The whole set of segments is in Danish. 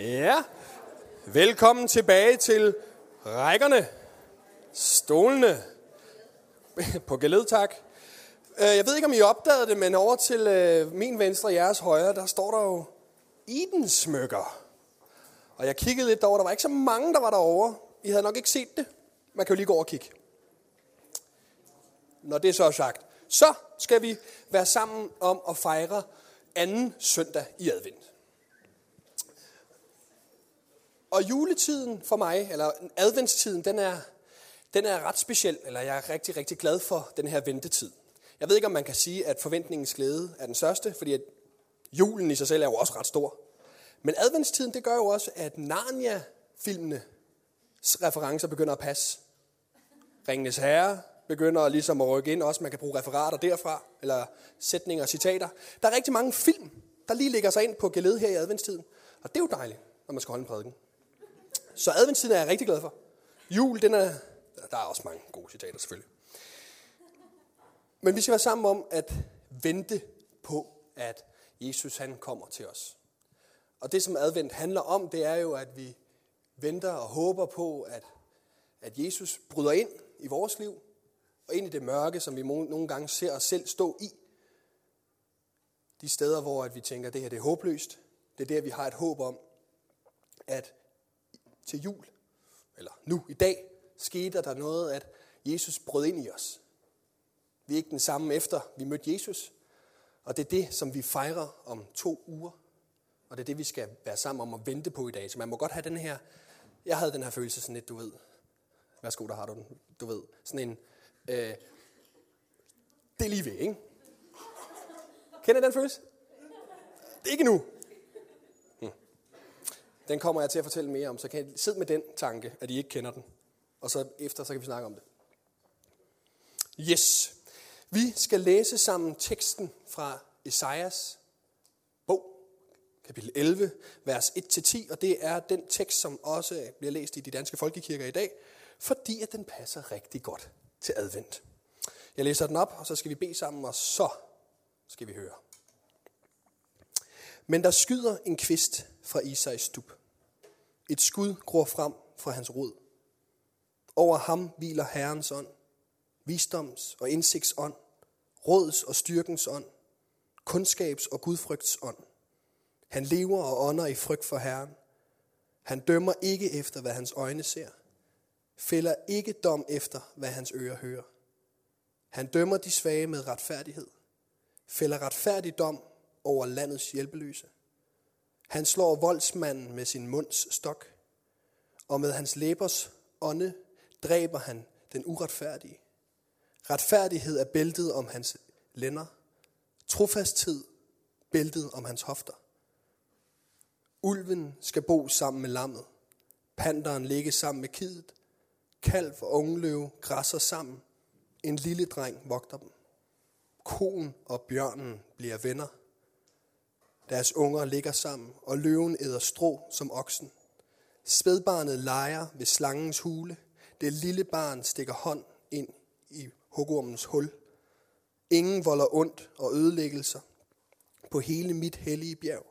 Ja, velkommen tilbage til rækkerne, stolene på geled, tak. Øh, jeg ved ikke, om I opdagede det, men over til øh, min venstre og jeres højre, der står der jo Eden-smykker. Og jeg kiggede lidt derover, der var ikke så mange, der var derovre. I havde nok ikke set det. Man kan jo lige gå over og kigge. Når det så er sagt, så skal vi være sammen om at fejre anden søndag i advent. Og juletiden for mig, eller adventstiden, den er, den er ret speciel, eller jeg er rigtig, rigtig glad for den her ventetid. Jeg ved ikke, om man kan sige, at forventningens glæde er den største, fordi at julen i sig selv er jo også ret stor. Men adventstiden, det gør jo også, at Narnia-filmene referencer begynder at passe. Ringenes Herre begynder ligesom at rykke ind, også man kan bruge referater derfra, eller sætninger og citater. Der er rigtig mange film, der lige ligger sig ind på gelede her i adventstiden. Og det er jo dejligt, når man skal holde en prædiken. Så adventstiden er jeg rigtig glad for. Jul, den er, der er også mange gode citater selvfølgelig. Men vi skal være sammen om at vente på, at Jesus han kommer til os. Og det som advent handler om, det er jo, at vi venter og håber på, at, at Jesus bryder ind i vores liv, og ind i det mørke, som vi nogle gange ser os selv stå i. De steder, hvor at vi tænker, at det her det er håbløst, det er der, vi har et håb om, at til jul, eller nu i dag, skete der noget, at Jesus brød ind i os. Vi er ikke den samme efter, vi mødte Jesus. Og det er det, som vi fejrer om to uger. Og det er det, vi skal være sammen om at vente på i dag. Så man må godt have den her, jeg havde den her følelse sådan lidt, du ved, værsgo, der har du den, du ved, sådan en, øh, det er lige ved, ikke? Kender I den følelse? Det er ikke nu. Den kommer jeg til at fortælle mere om, så kan I sidde med den tanke, at I ikke kender den. Og så efter, så kan vi snakke om det. Yes. Vi skal læse sammen teksten fra Esajas bog, kapitel 11, vers 1-10, og det er den tekst, som også bliver læst i de danske folkekirker i dag, fordi at den passer rigtig godt til advent. Jeg læser den op, og så skal vi bede sammen, og så skal vi høre. Men der skyder en kvist fra Isais stub. Et skud gror frem fra hans rod. Over ham hviler Herrens ånd, visdoms- og indsigtsånd, råds- og styrkens ånd, kundskabs- og gudfrygts ånd. Han lever og ånder i frygt for Herren. Han dømmer ikke efter, hvad hans øjne ser. Fælder ikke dom efter, hvad hans ører hører. Han dømmer de svage med retfærdighed. Fælder retfærdig dom over landets hjælpeløse. Han slår voldsmanden med sin munds stok, og med hans læbers ånde dræber han den uretfærdige. Retfærdighed er bæltet om hans lænder, trofasthed bæltet om hans hofter. Ulven skal bo sammen med lammet, panderen ligge sammen med kidet, kalv og ungløve græsser sammen, en lille dreng vogter dem. Koen og bjørnen bliver venner. Deres unger ligger sammen, og løven æder strå som oksen. Spædbarnet leger ved slangens hule. Det lille barn stikker hånd ind i hugormens hul. Ingen volder ondt og ødelæggelser på hele mit hellige bjerg.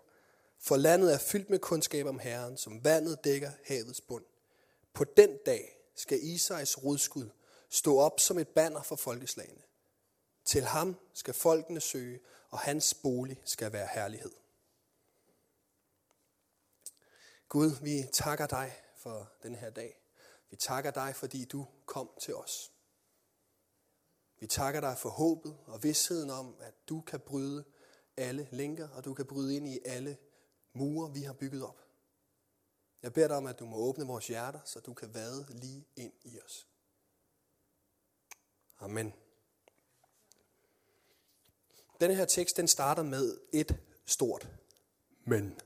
For landet er fyldt med kundskab om Herren, som vandet dækker havets bund. På den dag skal Isais rodskud stå op som et banner for folkeslagene. Til ham skal folkene søge, og hans bolig skal være herlighed. Gud, vi takker dig for den her dag. Vi takker dig, fordi du kom til os. Vi takker dig for håbet og vidsheden om, at du kan bryde alle lænker, og du kan bryde ind i alle mure, vi har bygget op. Jeg beder dig om, at du må åbne vores hjerter, så du kan vade lige ind i os. Amen. Denne her tekst, den starter med et stort men.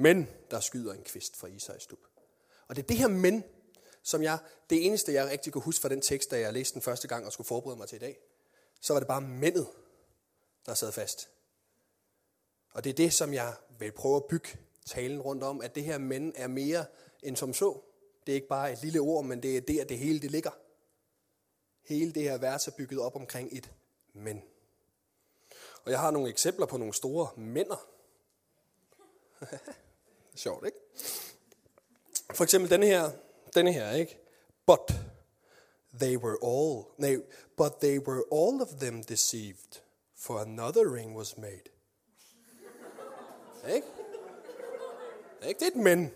Men der skyder en kvist fra Isais stup. Og det er det her men, som jeg, det eneste jeg rigtig kunne huske fra den tekst, da jeg læste den første gang og skulle forberede mig til i dag, så var det bare mændet, der sad fast. Og det er det, som jeg vil prøve at bygge talen rundt om, at det her men er mere end som så. Det er ikke bare et lille ord, men det er der, det hele det ligger. Hele det her vers er bygget op omkring et men. Og jeg har nogle eksempler på nogle store mænder. Sjovt, ikke? For eksempel denne her, denne her, ikke? But they were all, nej, but they were all of them deceived, for another ring was made. Ikke? Ikke? Det er et men.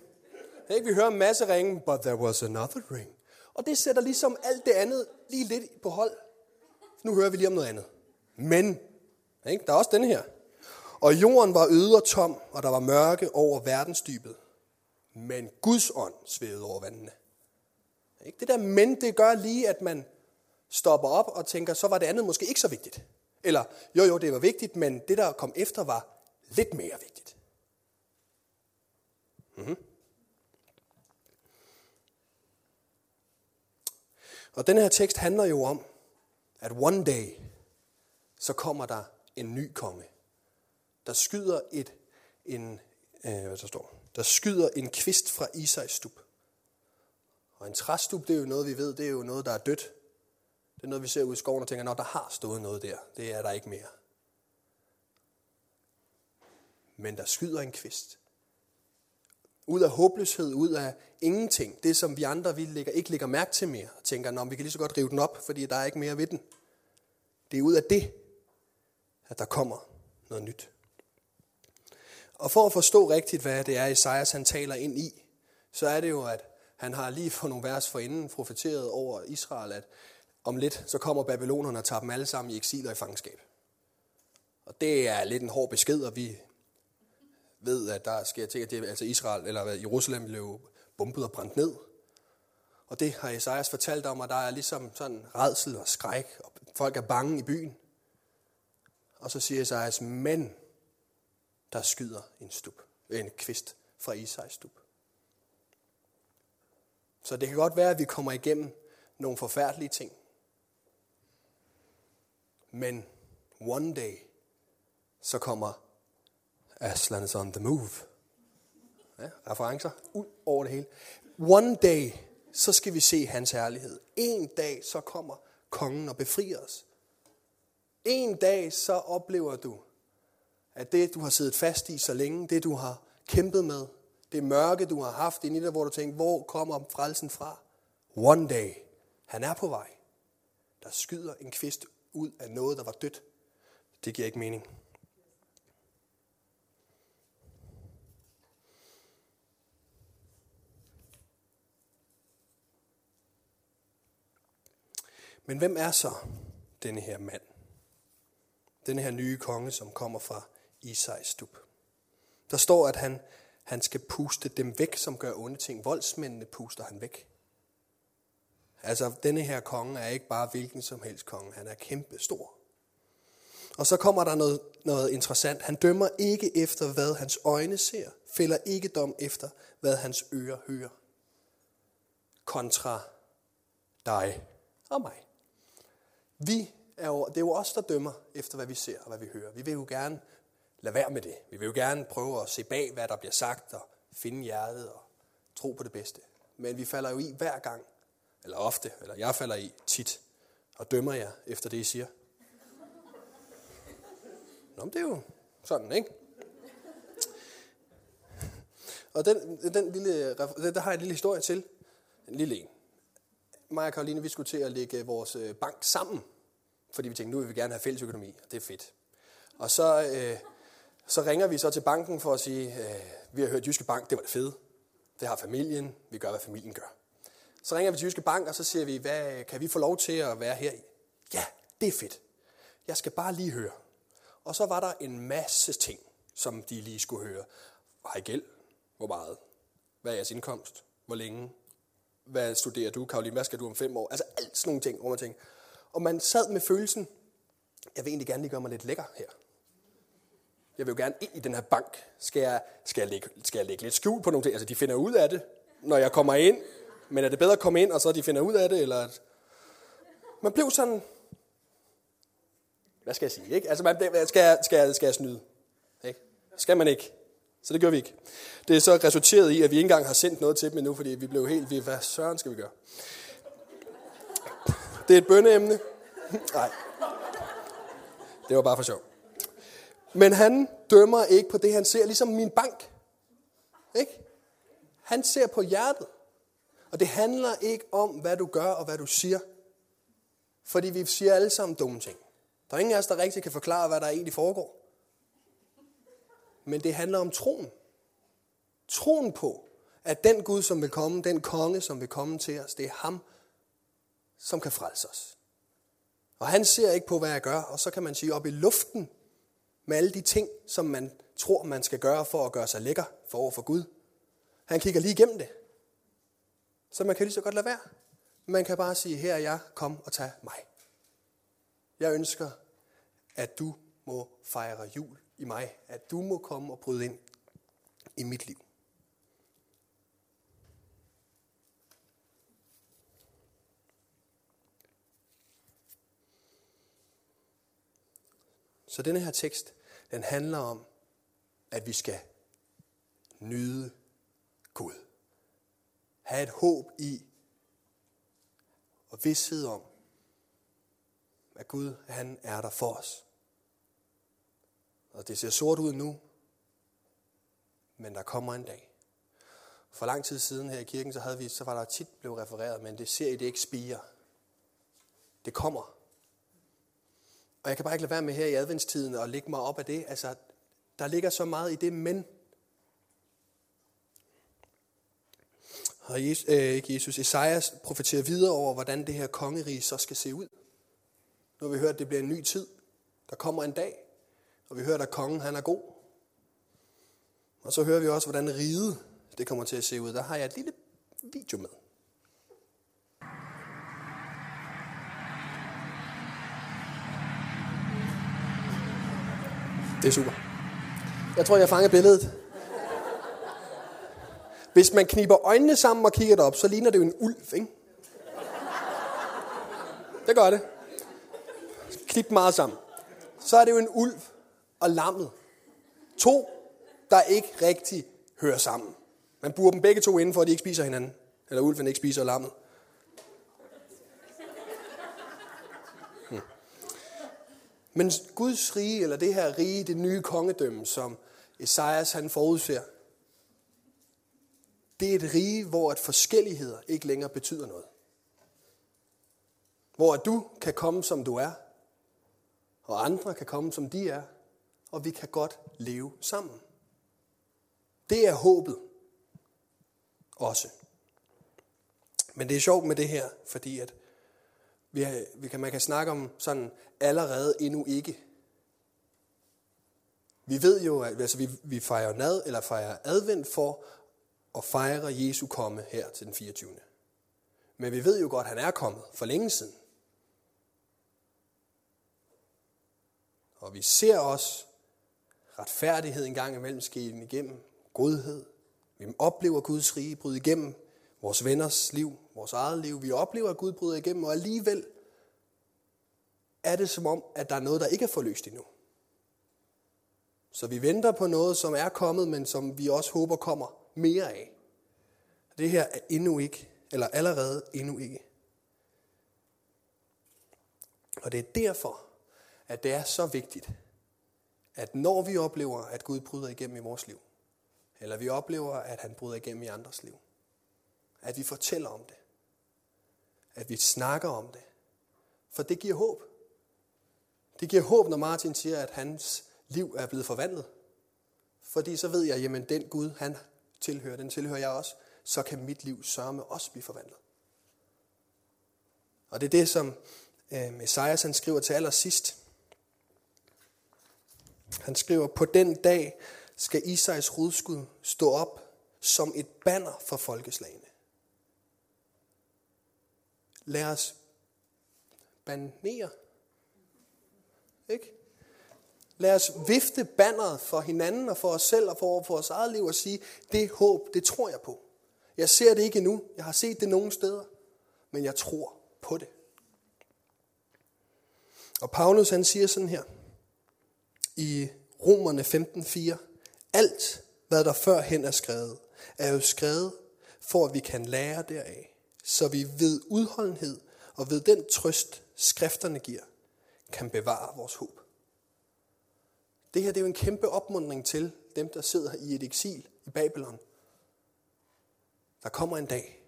Ikke? Vi hører en masse ringe, but there was another ring. Og det sætter ligesom alt det andet lige lidt på hold. Nu hører vi lige om noget andet. Men, ikke? der er også den her. Og jorden var øde og tom, og der var mørke over verdensdybet. Men Guds ånd svævede over vandene. Ikke? Det der men, det gør lige, at man stopper op og tænker, så var det andet måske ikke så vigtigt. Eller, jo jo, det var vigtigt, men det der kom efter var lidt mere vigtigt. Mm-hmm. Og den her tekst handler jo om, at one day, så kommer der en ny konge, der skyder et, en, øh, hvad der står, der skyder en kvist fra Isais stub. Og en træstup, det er jo noget, vi ved, det er jo noget, der er dødt. Det er noget, vi ser ud i skoven og tænker, når der har stået noget der, det er der ikke mere. Men der skyder en kvist. Ud af håbløshed, ud af ingenting. Det, som vi andre vi lægger, ikke lægger mærke til mere. Og tænker, Nå, vi kan lige så godt rive den op, fordi der er ikke mere ved den. Det er ud af det, at der kommer noget nyt. Og for at forstå rigtigt, hvad det er, Esajas han taler ind i, så er det jo, at han har lige for nogle vers forinden profeteret over Israel, at om lidt, så kommer babylonerne og tager dem alle sammen i eksil og i fangenskab. Og det er lidt en hård besked, og vi ved, at der sker ting, at det, altså Israel eller Jerusalem blev bombet og brændt ned. Og det har Esajas fortalt om, at der er ligesom sådan redsel og skræk, og folk er bange i byen. Og så siger Esajas, men der skyder en stup, en kvist fra Isais stup. Så det kan godt være, at vi kommer igennem nogle forfærdelige ting. Men one day, så kommer Aslan is on the move. Ja, referencer ud over det hele. One day, så skal vi se hans herlighed. En dag, så kommer kongen og befrier os. En dag, så oplever du, at det, du har siddet fast i så længe, det du har kæmpet med, det mørke, du har haft i dig, hvor du tænker, hvor kommer frelsen fra? One day, han er på vej. Der skyder en kvist ud af noget, der var dødt. Det giver ikke mening. Men hvem er så denne her mand? Denne her nye konge, som kommer fra Isais stup. Der står, at han, han skal puste dem væk, som gør onde ting. Voldsmændene puster han væk. Altså, denne her konge er ikke bare hvilken som helst konge. Han er kæmpe stor. Og så kommer der noget, noget interessant. Han dømmer ikke efter, hvad hans øjne ser. Fælder ikke dom efter, hvad hans ører hører. Kontra dig og mig. Vi er jo, det er jo os, der dømmer efter, hvad vi ser og hvad vi hører. Vi vil jo gerne lad være med det. Vi vil jo gerne prøve at se bag, hvad der bliver sagt, og finde hjertet og tro på det bedste. Men vi falder jo i hver gang, eller ofte, eller jeg falder i tit, og dømmer jer efter det, I siger. Nå, men det er jo sådan, ikke? Og den, den lille, der har jeg en lille historie til. En lille en. Mig og Karoline, vi skulle til at lægge øh, vores øh, bank sammen fordi vi tænkte, nu vil vi gerne have fælles økonomi, og det er fedt. Og så, øh, så ringer vi så til banken for at sige, øh, vi har hørt Jyske Bank, det var det fede. Det har familien, vi gør, hvad familien gør. Så ringer vi til Jyske Bank, og så siger vi, hvad, kan vi få lov til at være her i? Ja, det er fedt. Jeg skal bare lige høre. Og så var der en masse ting, som de lige skulle høre. Har I gæld? Hvor meget? Hvad er jeres indkomst? Hvor længe? Hvad studerer du, Karoline? Hvad skal du om fem år? Altså alt sådan nogle ting, hvor man tænker, og man sad med følelsen, jeg vil egentlig gerne lige gøre mig lidt lækker her. Jeg vil jo gerne ind i den her bank. Skal jeg, skal jeg, lægge, skal jeg lægge lidt skjul på nogle ting? Altså, de finder ud af det, når jeg kommer ind. Men er det bedre at komme ind, og så de finder ud af det? Eller at... Man blev sådan... Hvad skal jeg sige? Ikke? Altså, man, skal, jeg, skal, jeg, skal jeg snyde? Ikke? Skal man ikke? Så det gør vi ikke. Det er så resulteret i, at vi ikke engang har sendt noget til dem endnu, fordi vi blev helt... Vi, hvad søren skal vi gøre? Det er et bønneemne. Nej. Det var bare for sjov. Men han dømmer ikke på det, han ser, ligesom min bank. Ikke? Han ser på hjertet. Og det handler ikke om, hvad du gør og hvad du siger. Fordi vi siger alle sammen dumme ting. Der er ingen af os, der rigtig kan forklare, hvad der egentlig foregår. Men det handler om troen. Troen på, at den Gud, som vil komme, den konge, som vil komme til os, det er ham, som kan frelse os. Og han ser ikke på, hvad jeg gør, og så kan man sige op i luften med alle de ting, som man tror, man skal gøre for at gøre sig lækker for over for Gud. Han kigger lige igennem det. Så man kan lige så godt lade være. Man kan bare sige, her er jeg, kom og tag mig. Jeg ønsker, at du må fejre jul i mig. At du må komme og bryde ind i mit liv. Så denne her tekst, den handler om, at vi skal nyde Gud. Have et håb i og vidshed om, at Gud han er der for os. Og det ser sort ud nu, men der kommer en dag. For lang tid siden her i kirken, så, havde vi, så var der tit blevet refereret, men det ser I det ikke spire. Det kommer. Og jeg kan bare ikke lade være med her i adventstiden og lægge mig op af det. Altså, der ligger så meget i det, men. Og Jesus, øh, ikke Jesus, Esajas profeterer videre over, hvordan det her kongerige så skal se ud. Nu har vi hørt, at det bliver en ny tid. Der kommer en dag, og vi hører, at kongen han er god. Og så hører vi også, hvordan riget det kommer til at se ud. Der har jeg et lille video med. Det er super. Jeg tror, jeg fanger billedet. Hvis man kniber øjnene sammen og kigger derop, så ligner det jo en ulv, ikke? Det gør det. Knip meget sammen. Så er det jo en ulv og lammet. To, der ikke rigtig hører sammen. Man bruger dem begge to inden for, at de ikke spiser hinanden. Eller ulven ikke spiser lammet. Men Guds rige, eller det her rige, det nye kongedømme, som Esajas han forudser, det er et rige, hvor at forskelligheder ikke længere betyder noget. Hvor at du kan komme, som du er, og andre kan komme, som de er, og vi kan godt leve sammen. Det er håbet også. Men det er sjovt med det her, fordi at vi, vi kan, man kan snakke om sådan allerede endnu ikke. Vi ved jo, at altså vi, vi fejrer nad, eller fejrer advent for at fejre Jesu komme her til den 24. Men vi ved jo godt, at han er kommet for længe siden. Og vi ser også retfærdighed en gang imellem ske igennem, godhed. Vi oplever Guds rige bryde igennem vores venners liv, vores eget liv. Vi oplever, at Gud bryder igennem, og alligevel er det som om, at der er noget, der ikke er forløst endnu. Så vi venter på noget, som er kommet, men som vi også håber kommer mere af. Det her er endnu ikke, eller allerede endnu ikke. Og det er derfor, at det er så vigtigt, at når vi oplever, at Gud bryder igennem i vores liv, eller vi oplever, at han bryder igennem i andres liv, at vi fortæller om det. At vi snakker om det. For det giver håb. Det giver håb, når Martin siger, at hans liv er blevet forvandlet. Fordi så ved jeg, jamen den Gud, han tilhører, den tilhører jeg også. Så kan mit liv sørme også blive forvandlet. Og det er det, som øh, Esajas han skriver til allersidst. Han skriver, på den dag skal Isais rodskud stå op som et banner for folkeslagene. Lad os banere. Ikke? Lad os vifte banneret for hinanden og for os selv og for, for vores eget liv og sige, det håb, det tror jeg på. Jeg ser det ikke endnu. Jeg har set det nogle steder. Men jeg tror på det. Og Paulus han siger sådan her i Romerne 15.4. Alt, hvad der førhen er skrevet, er jo skrevet for, at vi kan lære deraf så vi ved udholdenhed og ved den trøst, skrifterne giver, kan bevare vores håb. Det her det er jo en kæmpe opmundring til dem, der sidder i et eksil i Babylon, Der kommer en dag,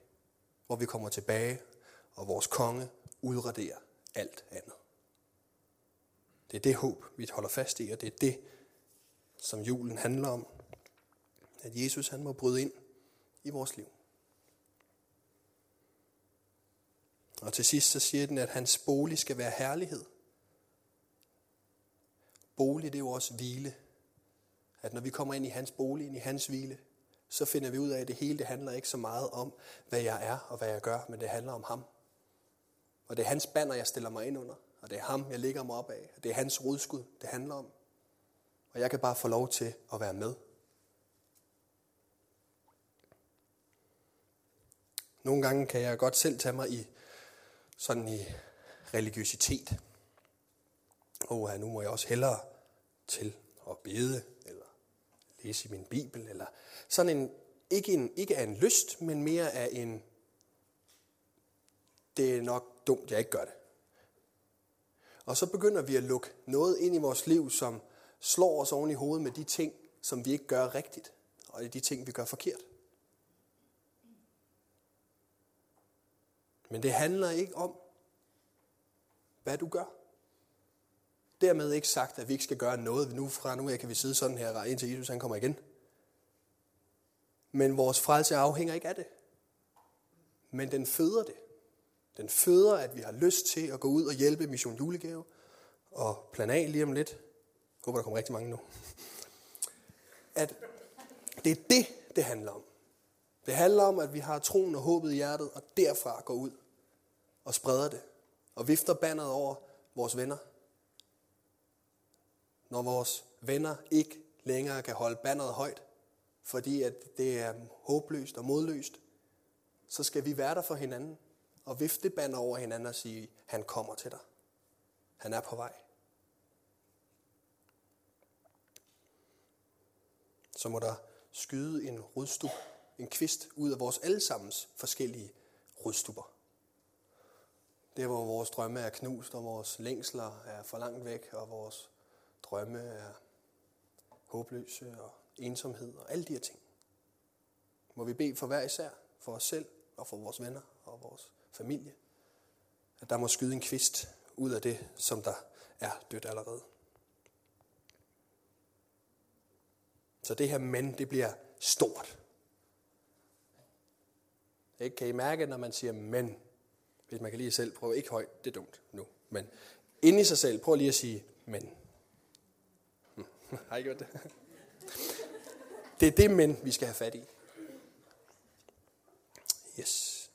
hvor vi kommer tilbage, og vores konge udraderer alt andet. Det er det håb, vi holder fast i, og det er det, som julen handler om. At Jesus han må bryde ind i vores liv. Og til sidst så siger den, at hans bolig skal være herlighed. Bolig, det er jo også hvile. At når vi kommer ind i hans bolig, ind i hans hvile, så finder vi ud af, at det hele det handler ikke så meget om, hvad jeg er og hvad jeg gør, men det handler om ham. Og det er hans banner, jeg stiller mig ind under. Og det er ham, jeg ligger mig op af. Og det er hans rodskud, det handler om. Og jeg kan bare få lov til at være med. Nogle gange kan jeg godt selv tage mig i sådan i religiøsitet. Og nu må jeg også hellere til at bede, eller læse i min bibel, eller sådan en, ikke, en, ikke af en lyst, men mere af en, det er nok dumt, jeg ikke gør det. Og så begynder vi at lukke noget ind i vores liv, som slår os oven i hovedet med de ting, som vi ikke gør rigtigt, og de ting, vi gør forkert. Men det handler ikke om, hvad du gør. Dermed ikke sagt, at vi ikke skal gøre noget. Nu fra nu af kan vi sidde sådan her, indtil Jesus han kommer igen. Men vores frelse afhænger ikke af det. Men den føder det. Den føder, at vi har lyst til at gå ud og hjælpe Mission Julegave og plan A lige om lidt. Jeg håber, der kommer rigtig mange nu. At det er det, det handler om. Det handler om, at vi har troen og håbet i hjertet, og derfra går ud og spreder det. Og vifter bandet over vores venner. Når vores venner ikke længere kan holde bandet højt, fordi at det er håbløst og modløst, så skal vi være der for hinanden og vifte banner over hinanden og sige, han kommer til dig. Han er på vej. Så må der skyde en rodstub, en kvist ud af vores allesammens forskellige rødstubber. Der hvor vores drømme er knust, og vores længsler er for langt væk, og vores drømme er håbløse og ensomhed og alle de her ting. Må vi bede for hver især, for os selv og for vores venner og vores familie, at der må skyde en kvist ud af det, som der er dødt allerede. Så det her men, det bliver stort. Ikke? Kan I mærke, når man siger men? Hvis man kan lige selv prøve, ikke højt, det er dumt nu, men inde i sig selv, prøv lige at sige men. Hmm, har I gjort det? Det er det men, vi skal have fat i. Yes.